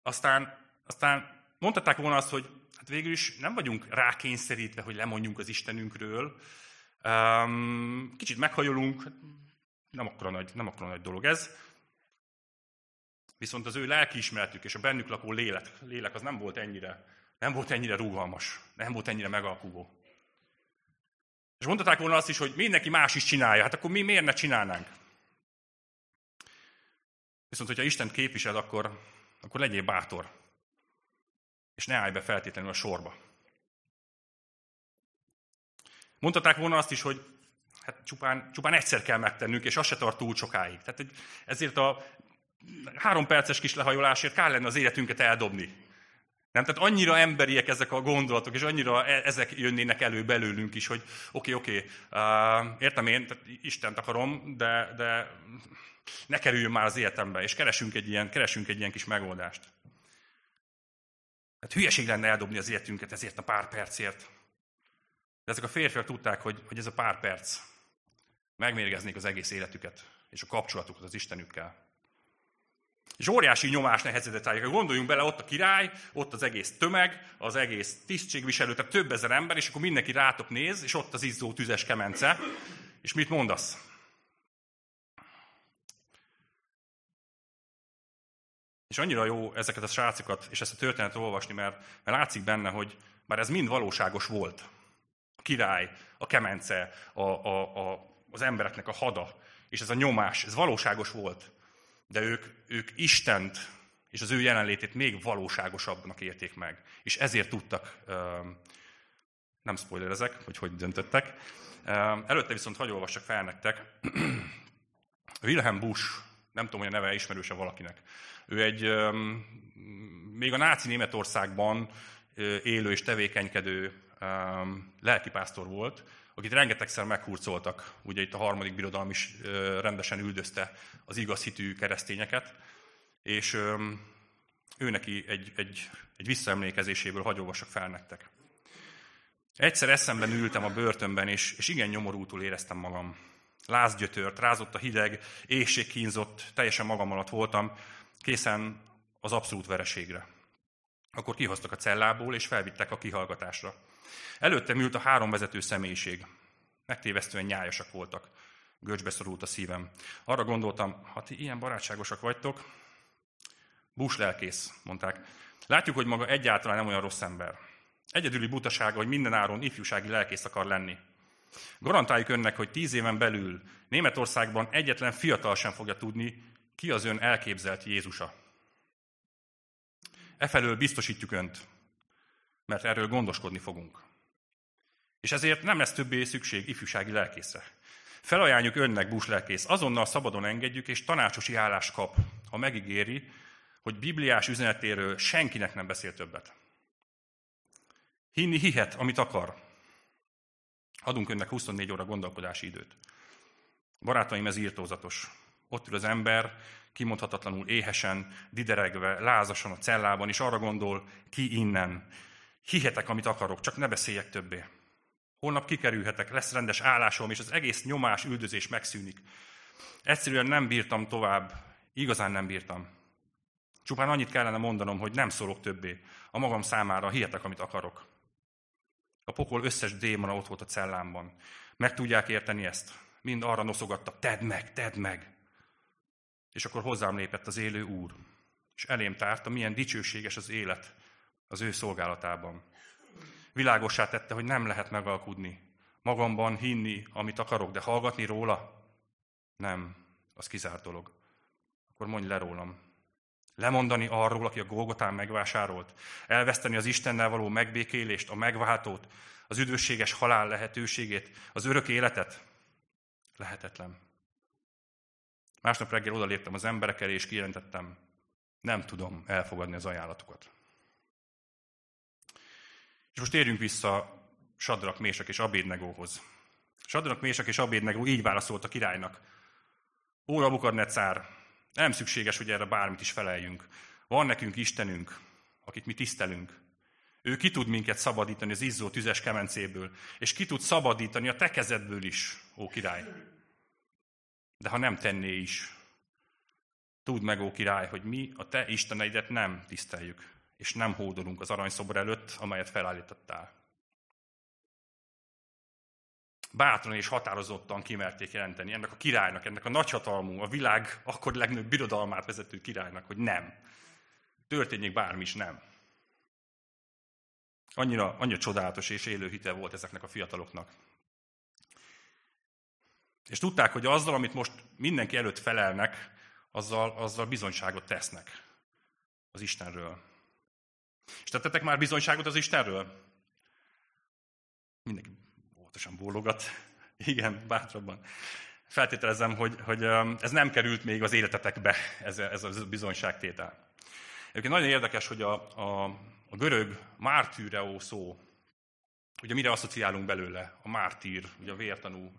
Aztán, aztán mondhatták volna azt, hogy hát végül is nem vagyunk rákényszerítve, hogy lemondjunk az Istenünkről. Kicsit meghajolunk, nem akkora nagy, nem akkora nagy dolog ez. Viszont az ő lelkiismeretük és a bennük lakó lélek, lélek az nem volt ennyire, nem volt ennyire rugalmas, nem volt ennyire megalkuvó. És mondhatták volna azt is, hogy mindenki más is csinálja, hát akkor mi miért ne csinálnánk? Viszont, hogyha Isten képvisel, akkor, akkor legyél bátor és ne állj be feltétlenül a sorba. Mondhatták volna azt is, hogy hát csupán, csupán egyszer kell megtennünk, és az se tart túl sokáig. Tehát ezért a három perces kis lehajolásért kár lenne az életünket eldobni. Nem? Tehát annyira emberiek ezek a gondolatok, és annyira e- ezek jönnének elő belőlünk is, hogy oké, okay, oké, okay, uh, értem én, tehát Istent akarom, de, de ne kerüljön már az életembe, és keresünk egy ilyen, keresünk egy ilyen kis megoldást. Hát hülyeség lenne eldobni az életünket ezért a pár percért. De ezek a férfiak tudták, hogy, hogy ez a pár perc megmérgeznék az egész életüket, és a kapcsolatukat az Istenükkel. És óriási nyomás nehezedett rájuk. Gondoljunk bele, ott a király, ott az egész tömeg, az egész tisztségviselő, tehát több ezer ember, és akkor mindenki rátok néz, és ott az izzó tüzes kemence. És mit mondasz? És annyira jó ezeket a srácokat és ezt a történetet olvasni, mert, mert látszik benne, hogy már ez mind valóságos volt. A király, a kemence, a, a, a, az embereknek a hada. és ez a nyomás, ez valóságos volt. De ők, ők Istent és az ő jelenlétét még valóságosabbnak érték meg. És ezért tudtak, nem spoilerezek, hogy hogy döntöttek. Előtte viszont hagyj olvassak fel nektek. Wilhelm Busch, nem tudom, hogy a neve ismerőse valakinek. Ő egy még a náci Németországban élő és tevékenykedő lelkipásztor volt, akit rengetegszer meghurcoltak. Ugye itt a harmadik birodalom is rendesen üldözte az igaz hitű keresztényeket, és ő neki egy, egy, egy visszaemlékezéséből hagyolvasok fel nektek. Egyszer eszemben ültem a börtönben, és, és igen nyomorútul éreztem magam. Lázgyötört, rázott a hideg, éjség kínzott, teljesen magam alatt voltam, készen az abszolút vereségre. Akkor kihoztak a cellából, és felvittek a kihallgatásra. Előttem ült a három vezető személyiség. Megtévesztően nyájasak voltak. Görcsbe szorult a szívem. Arra gondoltam, ha ti ilyen barátságosak vagytok, bús lelkész, mondták. Látjuk, hogy maga egyáltalán nem olyan rossz ember. Egyedüli butasága, hogy minden áron ifjúsági lelkész akar lenni. Garantáljuk önnek, hogy tíz éven belül Németországban egyetlen fiatal sem fogja tudni, ki az ön elképzelt Jézusa. Efelől biztosítjuk önt, mert erről gondoskodni fogunk. És ezért nem lesz többé szükség ifjúsági lelkészre. Felajánljuk önnek, bús lelkész, azonnal szabadon engedjük, és tanácsosi állást kap, ha megígéri, hogy bibliás üzenetéről senkinek nem beszél többet. Hinni hihet, amit akar. Adunk önnek 24 óra gondolkodási időt. Barátaim, ez írtózatos. Ott ül az ember, kimondhatatlanul éhesen, dideregve, lázasan a cellában, és arra gondol, ki innen. Hihetek, amit akarok, csak ne beszéljek többé. Holnap kikerülhetek, lesz rendes állásom, és az egész nyomás, üldözés megszűnik. Egyszerűen nem bírtam tovább, igazán nem bírtam. Csupán annyit kellene mondanom, hogy nem szólok többé. A magam számára hihetek, amit akarok. A pokol összes démona ott volt a cellámban. Meg tudják érteni ezt? Mind arra noszogattak, tedd meg, tedd meg. És akkor hozzám lépett az élő úr, és elém tárta, milyen dicsőséges az élet az ő szolgálatában. Világossá tette, hogy nem lehet megalkudni, magamban hinni, amit akarok, de hallgatni róla? Nem, az kizárt dolog. Akkor mondj le rólam. Lemondani arról, aki a Golgotán megvásárolt. Elveszteni az Istennel való megbékélést, a megváltót, az üdvösséges halál lehetőségét, az örök életet? Lehetetlen. Másnap reggel odaléptem az emberek elé, és kijelentettem, nem tudom elfogadni az ajánlatukat. És most térjünk vissza Sadrak, Mésak és Abédnegóhoz. Sadrak, Mésak és Abédnegó így válaszolt a királynak. Ó, Nabukadnecár, nem szükséges, hogy erre bármit is feleljünk. Van nekünk Istenünk, akit mi tisztelünk. Ő ki tud minket szabadítani az izzó tüzes kemencéből, és ki tud szabadítani a te kezedből is, ó király. De ha nem tenné is, tudd meg, ó király, hogy mi a te isteneidet nem tiszteljük, és nem hódolunk az aranyszobor előtt, amelyet felállítottál. Bátran és határozottan kimerték jelenteni ennek a királynak, ennek a nagyhatalmú, a világ akkor legnagyobb birodalmát vezető királynak, hogy nem. Történjék bármi is, nem. Annyira, annyira csodálatos és élő hite volt ezeknek a fiataloknak. És tudták, hogy azzal, amit most mindenki előtt felelnek, azzal, azzal bizonyságot tesznek az Istenről. És tettetek már bizonyságot az Istenről? Mindenki óvatosan bólogat. Igen, bátrabban. Feltételezem, hogy, hogy ez nem került még az életetekbe, ez, ez a bizonyságtétel. Egyébként nagyon érdekes, hogy a, a, a görög mártűreó szó, ugye mire asszociálunk belőle? A mártír, ugye a vértanú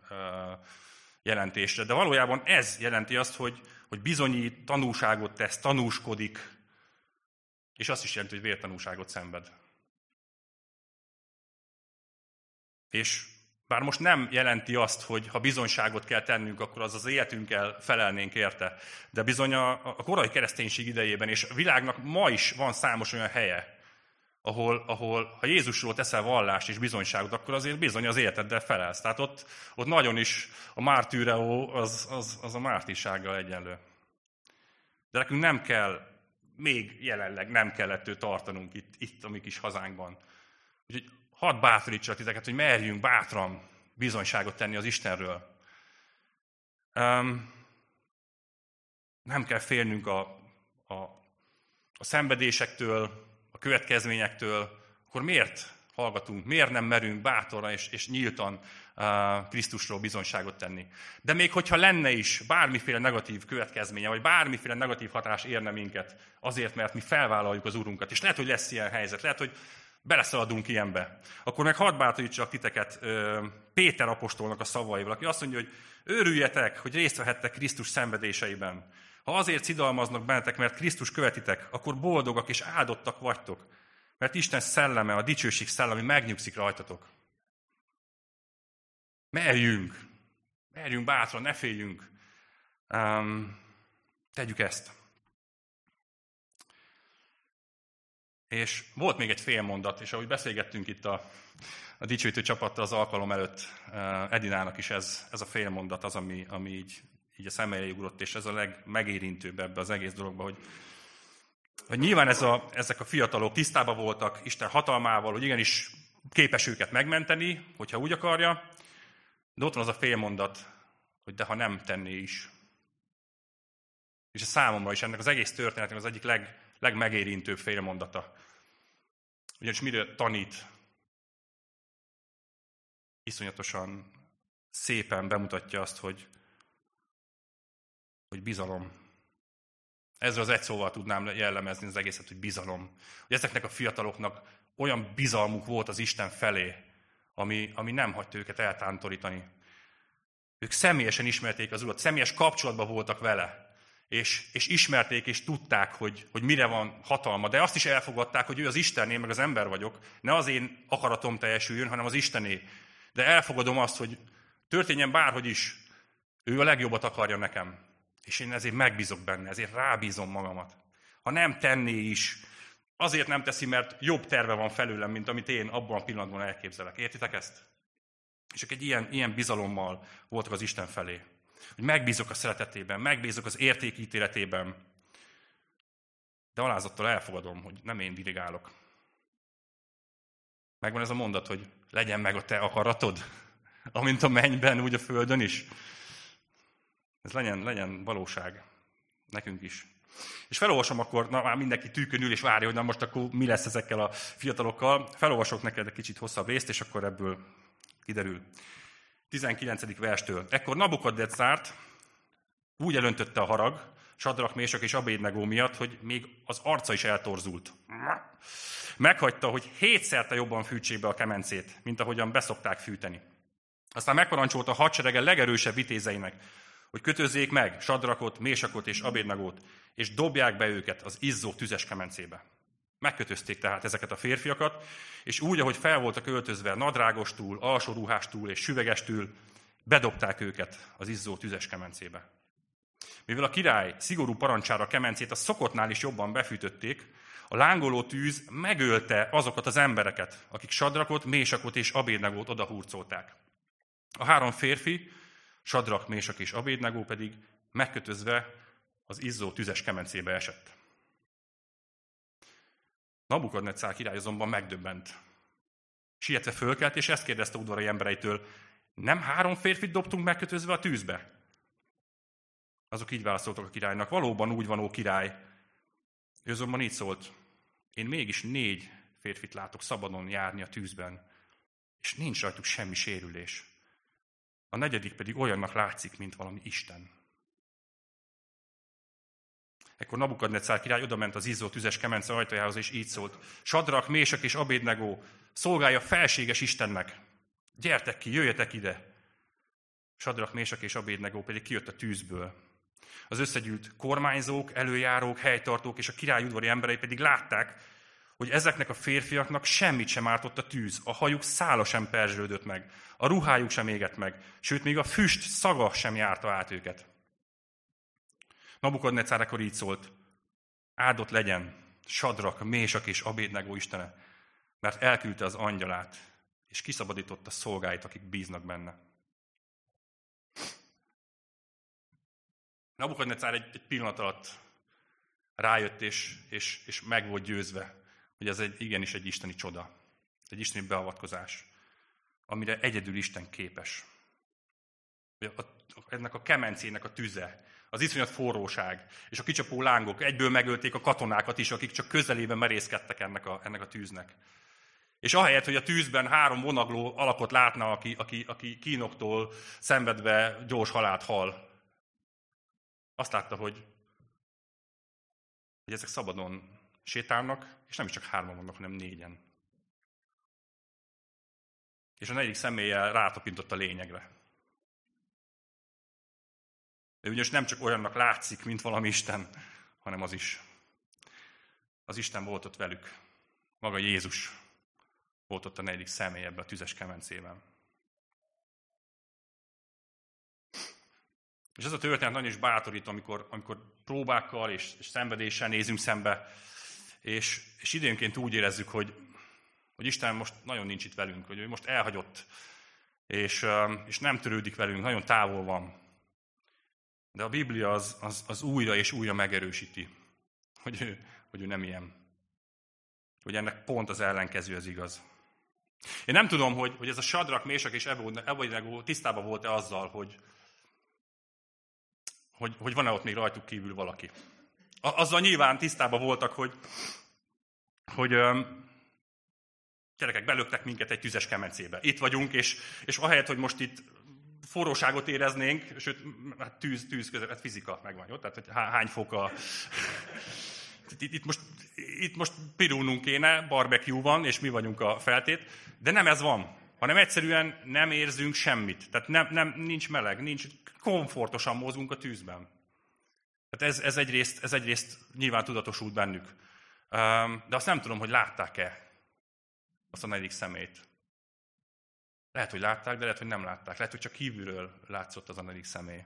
jelentésre. De valójában ez jelenti azt, hogy, hogy bizonyít, tanúságot tesz, tanúskodik, és azt is jelenti, hogy vértanúságot szenved. És bár most nem jelenti azt, hogy ha bizonyságot kell tennünk, akkor az az életünkkel felelnénk érte. De bizony a, a korai kereszténység idejében, és a világnak ma is van számos olyan helye, ahol, ahol ha Jézusról teszel vallást és bizonyságot, akkor azért bizony az életeddel felelsz. Tehát ott, ott nagyon is a mártűreó az, az, az a mártisággal egyenlő. De nekünk nem kell, még jelenleg nem kellett ő tartanunk itt, itt a mi kis hazánkban. Úgyhogy hadd bátorítsak titeket, hogy merjünk bátran bizonyságot tenni az Istenről. Um, nem kell félnünk a, a, a szenvedésektől, következményektől, akkor miért hallgatunk, miért nem merünk bátoran és, és nyíltan uh, Krisztusról bizonyságot tenni. De még hogyha lenne is bármiféle negatív következménye, vagy bármiféle negatív hatás érne minket, azért, mert mi felvállaljuk az Urunkat, és lehet, hogy lesz ilyen helyzet, lehet, hogy beleszaladunk ilyenbe, akkor meg hadd bátorítsak titeket uh, Péter apostolnak a szavaival, aki azt mondja, hogy őrüljetek, hogy részt vehettek Krisztus szenvedéseiben. Ha azért szidalmaznak bennetek, mert Krisztus követitek, akkor boldogak és áldottak vagytok, mert Isten szelleme, a dicsőség szellemi megnyugszik rajtatok. Merjünk, merjünk bátran, ne féljünk. Um, tegyük ezt. És volt még egy fél mondat, és ahogy beszélgettünk itt a, a dicsőítő csapattal az alkalom előtt, uh, Edinának is ez, ez a fél mondat az, ami, ami így, így a szemeire ugrott, és ez a legmegérintőbb ebbe az egész dologba, hogy hogy nyilván ez a, ezek a fiatalok tisztában voltak Isten hatalmával, hogy igenis képes őket megmenteni, hogyha úgy akarja, de ott van az a félmondat, hogy de ha nem tenné is. És a számomra is ennek az egész történetnek az egyik leg, legmegérintőbb félmondata. Ugyanis miről tanít? Iszonyatosan szépen bemutatja azt, hogy, hogy bizalom. Ezzel az egy szóval tudnám jellemezni az egészet, hogy bizalom. Hogy ezeknek a fiataloknak olyan bizalmuk volt az Isten felé, ami, ami nem hagyta őket eltántorítani. Ők személyesen ismerték az Urat, személyes kapcsolatban voltak vele, és, és ismerték és tudták, hogy, hogy mire van hatalma, de azt is elfogadták, hogy ő az Istenné, meg az ember vagyok, ne az én akaratom teljesüljön, hanem az Istené. De elfogadom azt, hogy történjen bárhogy is, ő a legjobbat akarja nekem. És én ezért megbízok benne, ezért rábízom magamat. Ha nem tenné is, azért nem teszi, mert jobb terve van felőlem, mint amit én abban a pillanatban elképzelek. Értitek ezt? És egy ilyen, ilyen bizalommal voltak az Isten felé. Hogy megbízok a szeretetében, megbízok az értékítéletében. De alázattal elfogadom, hogy nem én dirigálok. Megvan ez a mondat, hogy legyen meg a te akaratod, amint a mennyben, úgy a földön is. Ez legyen, legyen valóság nekünk is. És felolvasom akkor, na már mindenki tűkön ül és várja, hogy na most akkor mi lesz ezekkel a fiatalokkal. Felolvasok neked egy kicsit hosszabb részt, és akkor ebből kiderül. 19. verstől. Ekkor Nabukadnetszárt úgy elöntötte a harag, Sadrak, Mésak és Abédnegó miatt, hogy még az arca is eltorzult. Meghagyta, hogy hétszerte jobban fűtsék be a kemencét, mint ahogyan beszokták fűteni. Aztán megparancsolta a hadserege legerősebb vitézeinek, hogy kötözzék meg Sadrakot, Mésakot és Abédnagót, és dobják be őket az izzó tüzes kemencébe. Megkötözték tehát ezeket a férfiakat, és úgy, ahogy fel voltak öltözve nadrágostúl, alsó és süvegestül, bedobták őket az izzó tüzes kemencébe. Mivel a király szigorú parancsára kemencét a szokottnál is jobban befűtötték, a lángoló tűz megölte azokat az embereket, akik Sadrakot, Mésakot és Abédnagót odahurcolták. A három férfi Sadrak, Mésak és Abédnegó pedig megkötözve az izzó tüzes kemencébe esett. Nabukadnetszár király azonban megdöbbent. Sietve fölkelt, és ezt kérdezte udvarai embereitől, nem három férfit dobtunk megkötözve a tűzbe? Azok így válaszoltak a királynak, valóban úgy van, ó király. Ő azonban így szólt, én mégis négy férfit látok szabadon járni a tűzben, és nincs rajtuk semmi sérülés. A negyedik pedig olyannak látszik, mint valami Isten. Ekkor Nabukadnecár király odament az izzó tüzes kemence ajtajához, és így szólt. Sadrak, Mések és Abédnegó, szolgálja felséges Istennek. Gyertek ki, jöjjetek ide. Sadrak, Mések és Abédnegó pedig kijött a tűzből. Az összegyűlt kormányzók, előjárók, helytartók és a király udvari emberei pedig látták, hogy ezeknek a férfiaknak semmit sem ártott a tűz, a hajuk szála sem perzsődött meg, a ruhájuk sem égett meg, sőt, még a füst szaga sem járta át őket. Nabukadnecár akkor így szólt, áldott legyen Sadrak, Mésak és Abédnegó Istene, mert elküldte az angyalát, és kiszabadította szolgáit, akik bíznak benne. Nabukadnecár egy, egy pillanat alatt rájött, és, és, és meg volt győzve hogy ez egy, igenis egy isteni csoda, egy isteni beavatkozás, amire egyedül Isten képes. a, ennek a kemencének a tüze, az iszonyat forróság, és a kicsapó lángok egyből megölték a katonákat is, akik csak közelében merészkedtek ennek a, ennek a tűznek. És ahelyett, hogy a tűzben három vonagló alakot látna, aki, aki, aki kínoktól szenvedve gyors halált hal, azt látta, hogy, hogy ezek szabadon sétálnak, és nem is csak hárman vannak, hanem négyen. És a negyedik személye rátapintott a lényegre. Ő ugyanis nem csak olyannak látszik, mint valami Isten, hanem az is. Az Isten volt ott velük. Maga Jézus volt ott a negyedik személy ebben a tüzes kemencében. És ez a történet nagyon is bátorít, amikor, amikor próbákkal és, és szenvedéssel nézünk szembe, és, és időnként úgy érezzük, hogy, hogy Isten most nagyon nincs itt velünk, hogy ő most elhagyott, és, és nem törődik velünk, nagyon távol van. De a Biblia az, az, az újra és újra megerősíti, hogy ő, hogy ő nem ilyen. Hogy ennek pont az ellenkező az igaz. Én nem tudom, hogy, hogy ez a Sadrak, Mésak és Ebodnego tisztában volt-e azzal, hogy, hogy, hogy van-e ott még rajtuk kívül valaki. Azzal nyilván tisztában voltak, hogy, hogy gyerekek, belöktek minket egy tüzes kemencébe. Itt vagyunk, és, és ahelyett, hogy most itt forróságot éreznénk, sőt, hát tűz, tűz között, hát fizika megvan, jó? Tehát, hogy hány fok a... Itt, itt, most, itt most pirulnunk kéne, barbecue van, és mi vagyunk a feltét, de nem ez van, hanem egyszerűen nem érzünk semmit. Tehát nem, nem, nincs meleg, nincs, komfortosan mozgunk a tűzben. Tehát ez, ez, egyrészt, ez egyrészt nyilván tudatosult bennük. De azt nem tudom, hogy látták-e azt a negyedik szemét. Lehet, hogy látták, de lehet, hogy nem látták. Lehet, hogy csak kívülről látszott az a negyedik személy.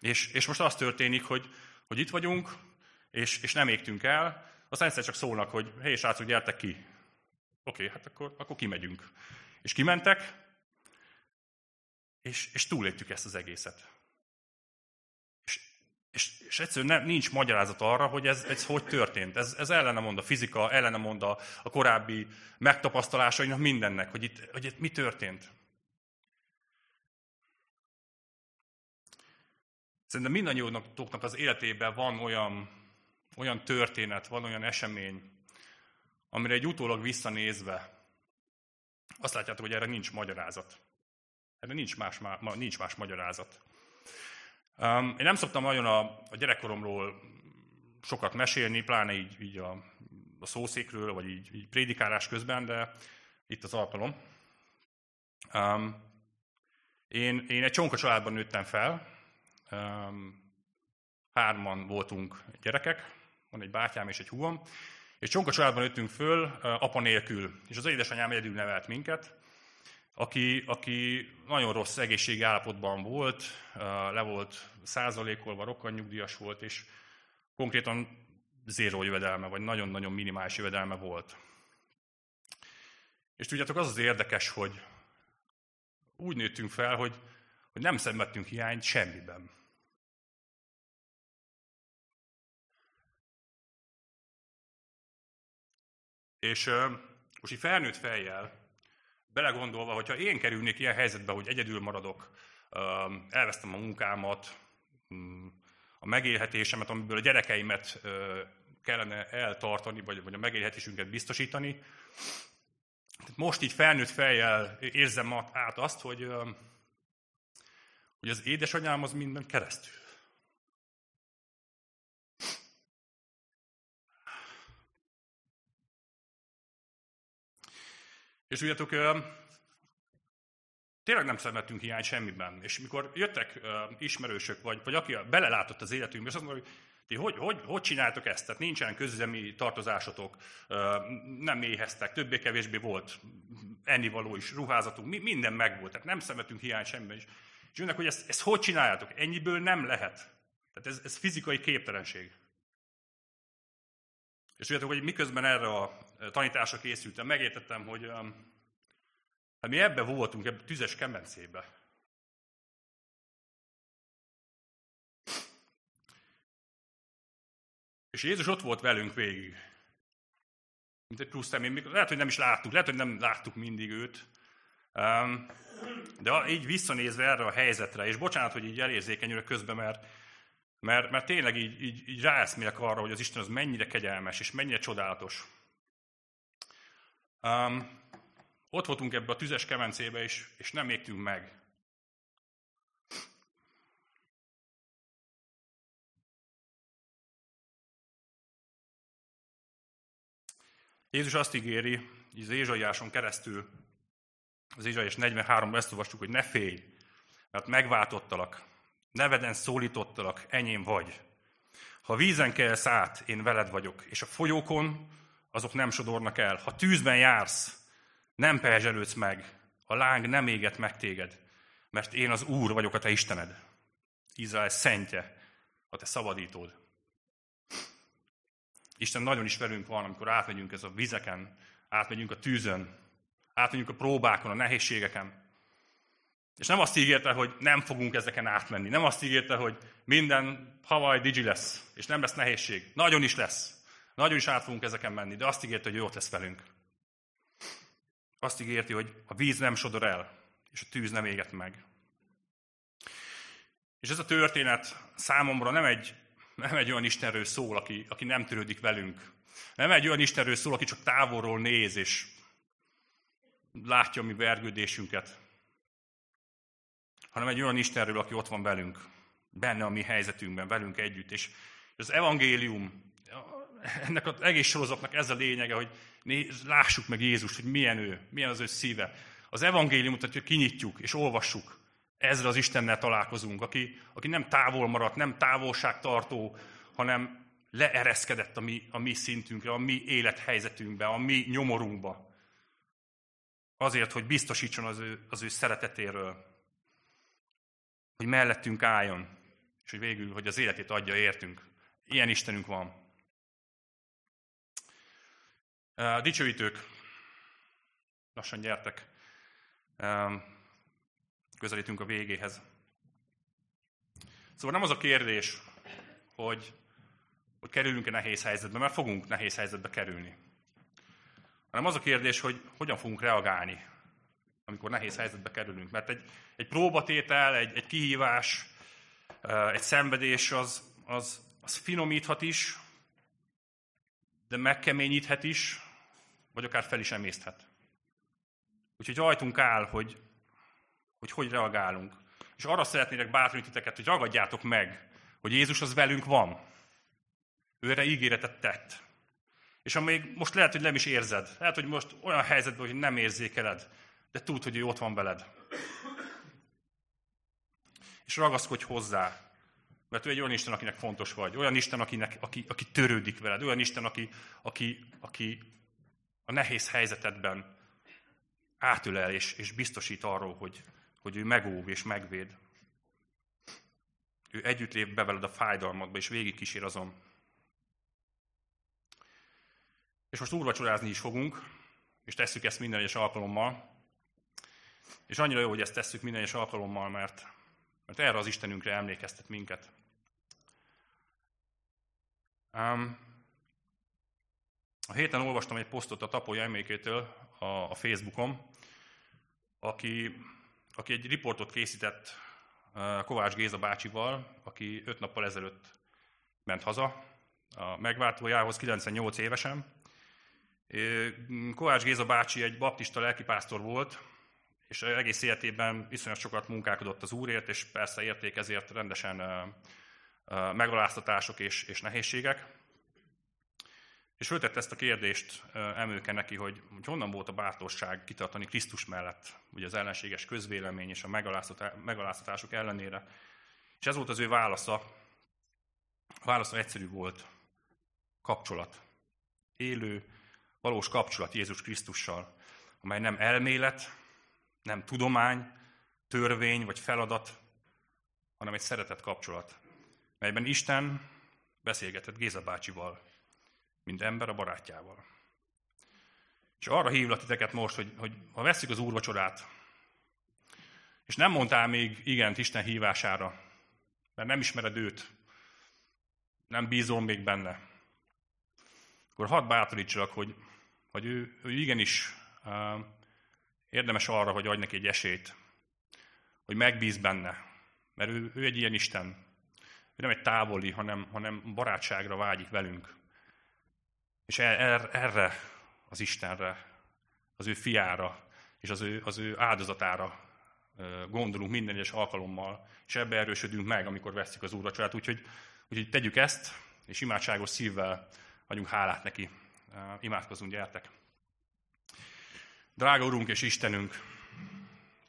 És, és most az történik, hogy, hogy itt vagyunk, és, és nem égtünk el, aztán egyszer csak szólnak, hogy hé, srácok, gyertek ki. Oké, okay, hát akkor, akkor kimegyünk. És kimentek, és, és túléltük ezt az egészet. És, és, és egyszerűen nem, nincs magyarázat arra, hogy ez, ez hogy történt. Ez, ez ellene mond a fizika, ellene mond a, a korábbi megtapasztalásainak mindennek, hogy itt, hogy itt mi történt. Szerintem mindannyiónak az életében van olyan, olyan történet, van olyan esemény, amire egy utólag visszanézve azt látjátok, hogy erre nincs magyarázat. Erre nincs más, nincs más magyarázat. Um, én nem szoktam nagyon a, a gyerekkoromról sokat mesélni, pláne így, így a, a szószékről, vagy így, így prédikálás közben, de itt az alkalom. Um, én, én egy csonka családban nőttem fel, um, hárman voltunk gyerekek, van egy bátyám és egy húgom, és csonka családban nőttünk föl, apa nélkül. És az édesanyám egyedül nevelt minket, aki, aki nagyon rossz egészségi állapotban volt, le volt százalékolva, rokkanyugdíjas volt, és konkrétan zéró jövedelme, vagy nagyon-nagyon minimális jövedelme volt. És tudjátok, az az érdekes, hogy úgy nőttünk fel, hogy, hogy nem szenvedtünk hiányt semmiben. És most így felnőtt fejjel, belegondolva, hogyha én kerülnék ilyen helyzetbe, hogy egyedül maradok, elvesztem a munkámat, mm, a megélhetésemet, amiből a gyerekeimet kellene eltartani, vagy, vagy a megélhetésünket biztosítani. Most így felnőtt fejjel érzem át azt, hogy, hogy az édesanyám az minden keresztül. És tudjátok, tényleg nem szenvedtünk hiány semmiben. És mikor jöttek ismerősök, vagy, vagy aki belelátott az életünkbe, és azt mondta, hogy ti hogy, hogy, hogy csináltok ezt? Tehát nincsen közüzemi tartozásotok, nem éheztek, többé-kevésbé volt ennivaló is, ruházatunk, minden megvolt, tehát nem szenvedtünk hiány semmiben. És jönnek, hogy ezt, ezt hogy csináljátok? Ennyiből nem lehet. Tehát ez, ez fizikai képtelenség. És tudjátok, hogy miközben erre a tanításra készültem, megértettem, hogy hát mi ebbe voltunk, ebbe tüzes kemencébe. És Jézus ott volt velünk végig. Mint egy plusz személy. Lehet, hogy nem is láttuk, lehet, hogy nem láttuk mindig őt, De így visszanézve erre a helyzetre, és bocsánat, hogy így elérzékenyülök közben, mert, mert, mert tényleg így, így, így ráeszmélek arra, hogy az Isten az mennyire kegyelmes, és mennyire csodálatos. Um, ott voltunk ebbe a tüzes kemencébe, és, és nem égtünk meg. Jézus azt ígéri, hogy az Ézsaiáson keresztül, az Ézsaiás 43-ban ezt olvastuk, hogy ne félj, mert megváltottalak, neveden szólítottalak, enyém vagy. Ha vízen kelsz át, én veled vagyok, és a folyókon azok nem sodornak el. Ha tűzben jársz, nem perzselődsz meg, a láng nem éget meg téged, mert én az Úr vagyok a te Istened. Izrael szentje, a te szabadítód. Isten nagyon is velünk van, amikor átmegyünk ez a vizeken, átmegyünk a tűzön, átmegyünk a próbákon, a nehézségeken. És nem azt ígérte, hogy nem fogunk ezeken átmenni. Nem azt ígérte, hogy minden Hawaii digi lesz, és nem lesz nehézség. Nagyon is lesz. Nagyon is át fogunk ezeken menni, de azt ígérte, hogy jó lesz velünk. Azt ígérti, hogy a víz nem sodor el, és a tűz nem éget meg. És ez a történet számomra nem egy, nem egy olyan Istenről szól, aki, aki nem törődik velünk. Nem egy olyan Istenről szól, aki csak távolról néz, és látja a mi vergődésünket. Hanem egy olyan Istenről, aki ott van velünk, benne a mi helyzetünkben, velünk együtt. És az evangélium, ennek az egész sorozatnak ez a lényege, hogy néz, lássuk meg Jézust, hogy milyen ő, milyen az ő szíve. Az evangéliumot, hogy kinyitjuk és olvassuk, ezzel az Istennel találkozunk, aki, aki nem távol maradt, nem távolságtartó, hanem leereszkedett a mi, a mi szintünkre, a mi élethelyzetünkbe, a mi nyomorunkba. Azért, hogy biztosítson az ő, az ő szeretetéről, hogy mellettünk álljon, és hogy végül, hogy az életét adja értünk. Ilyen Istenünk van. Dicsőítők, lassan gyertek, közelítünk a végéhez. Szóval nem az a kérdés, hogy, hogy kerülünk-e nehéz helyzetbe, mert fogunk nehéz helyzetbe kerülni. Hanem az a kérdés, hogy hogyan fogunk reagálni, amikor nehéz helyzetbe kerülünk. Mert egy, egy próbatétel, egy, egy kihívás, egy szenvedés az, az, az finomíthat is, de megkeményíthet is, vagy akár fel is emészthet. Úgyhogy rajtunk áll, hogy hogy, hogy reagálunk. És arra szeretnélek bátorítani titeket, hogy ragadjátok meg, hogy Jézus az velünk van. Ő erre ígéretet tett. És amíg most lehet, hogy nem is érzed, lehet, hogy most olyan helyzetben, hogy nem érzékeled, de tudd, hogy ő ott van veled. És ragaszkodj hozzá, mert ő egy olyan Isten, akinek fontos vagy. Olyan Isten, akinek, aki, aki törődik veled. Olyan Isten, aki, aki, aki a nehéz helyzetedben átölel és, és biztosít arról, hogy, hogy ő megóv és megvéd. Ő együtt lép be veled a fájdalmadba, és végig kísér azon. És most úrvacsorázni is fogunk, és tesszük ezt minden egyes alkalommal. És annyira jó, hogy ezt tesszük minden egyes alkalommal, mert, mert erre az Istenünkre emlékeztet minket. Um, a héten olvastam egy posztot a Tapolya emlékétől a, a Facebookon, aki, aki egy riportot készített Kovács Géza bácsival, aki öt nappal ezelőtt ment haza a megváltójához, 98 évesen. Kovács Géza bácsi egy baptista lelkipásztor volt, és egész életében viszonylag sokat munkálkodott az Úrért, és persze érték ezért rendesen megaláztatások és, és nehézségek. És föltette ezt a kérdést emőke neki, hogy, hogy honnan volt a bátorság kitartani Krisztus mellett, ugye az ellenséges közvélemény és a megaláztatások ellenére. És ez volt az ő válasza. A válasza egyszerű volt. Kapcsolat. Élő, valós kapcsolat Jézus Krisztussal, amely nem elmélet, nem tudomány, törvény vagy feladat, hanem egy szeretett kapcsolat, melyben Isten beszélgetett Géza bácsival, mint ember a barátjával. És arra hívlak titeket most, hogy, hogy ha veszik az úrvacsorát, és nem mondtál még igent Isten hívására, mert nem ismered őt, nem bízol még benne, akkor hadd bátorítsalak, hogy, hogy ő, ő igenis uh, Érdemes arra, hogy adj neki egy esélyt, hogy megbíz benne, mert ő, ő egy ilyen Isten. Nem egy távoli, hanem, hanem barátságra vágyik velünk. És er, er, erre az Istenre, az ő fiára és az ő, az ő áldozatára gondolunk minden egyes alkalommal, és ebbe erősödünk meg, amikor veszik az úrvacsorát. Úgyhogy, úgyhogy tegyük ezt, és imádságos szívvel adjunk hálát neki. Imádkozunk, gyertek! Drága Urunk és Istenünk,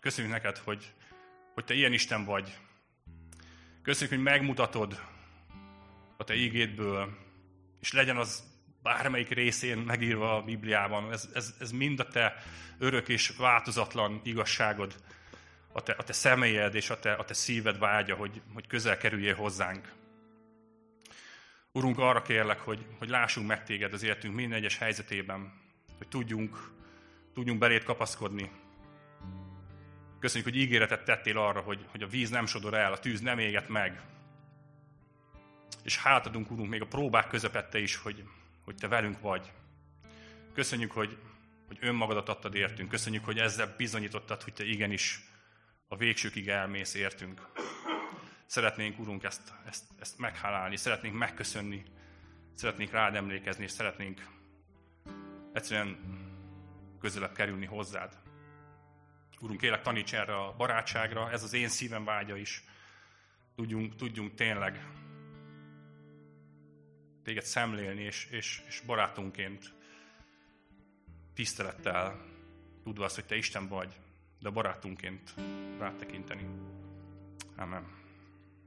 köszönjük neked, hogy, hogy Te ilyen Isten vagy. Köszönjük, hogy megmutatod a Te ígédből, és legyen az bármelyik részén megírva a Bibliában, ez, ez, ez mind a Te örök és változatlan igazságod, a Te, a te személyed és a te, a te szíved vágya, hogy, hogy közel kerüljél hozzánk. Urunk, arra kérlek, hogy, hogy lássunk meg Téged az életünk minden egyes helyzetében, hogy tudjunk, tudjunk beléd kapaszkodni. Köszönjük, hogy ígéretet tettél arra, hogy, hogy a víz nem sodor el, a tűz nem éget meg. És hátadunk, Urunk, még a próbák közepette is, hogy, hogy Te velünk vagy. Köszönjük, hogy, hogy önmagadat adtad értünk. Köszönjük, hogy ezzel bizonyítottad, hogy Te igenis a végsőkig elmész értünk. Szeretnénk, Urunk, ezt, ezt, ezt meghálálni, szeretnénk megköszönni, szeretnénk rád emlékezni, és szeretnénk egyszerűen közelebb kerülni hozzád. Urunk, kérlek, taníts erre a barátságra, ez az én szívem vágya is. Tudjunk, tudjunk tényleg téged szemlélni, és, és, és barátunként tisztelettel, tudva azt, hogy te Isten vagy, de barátunként rátekinteni. Amen.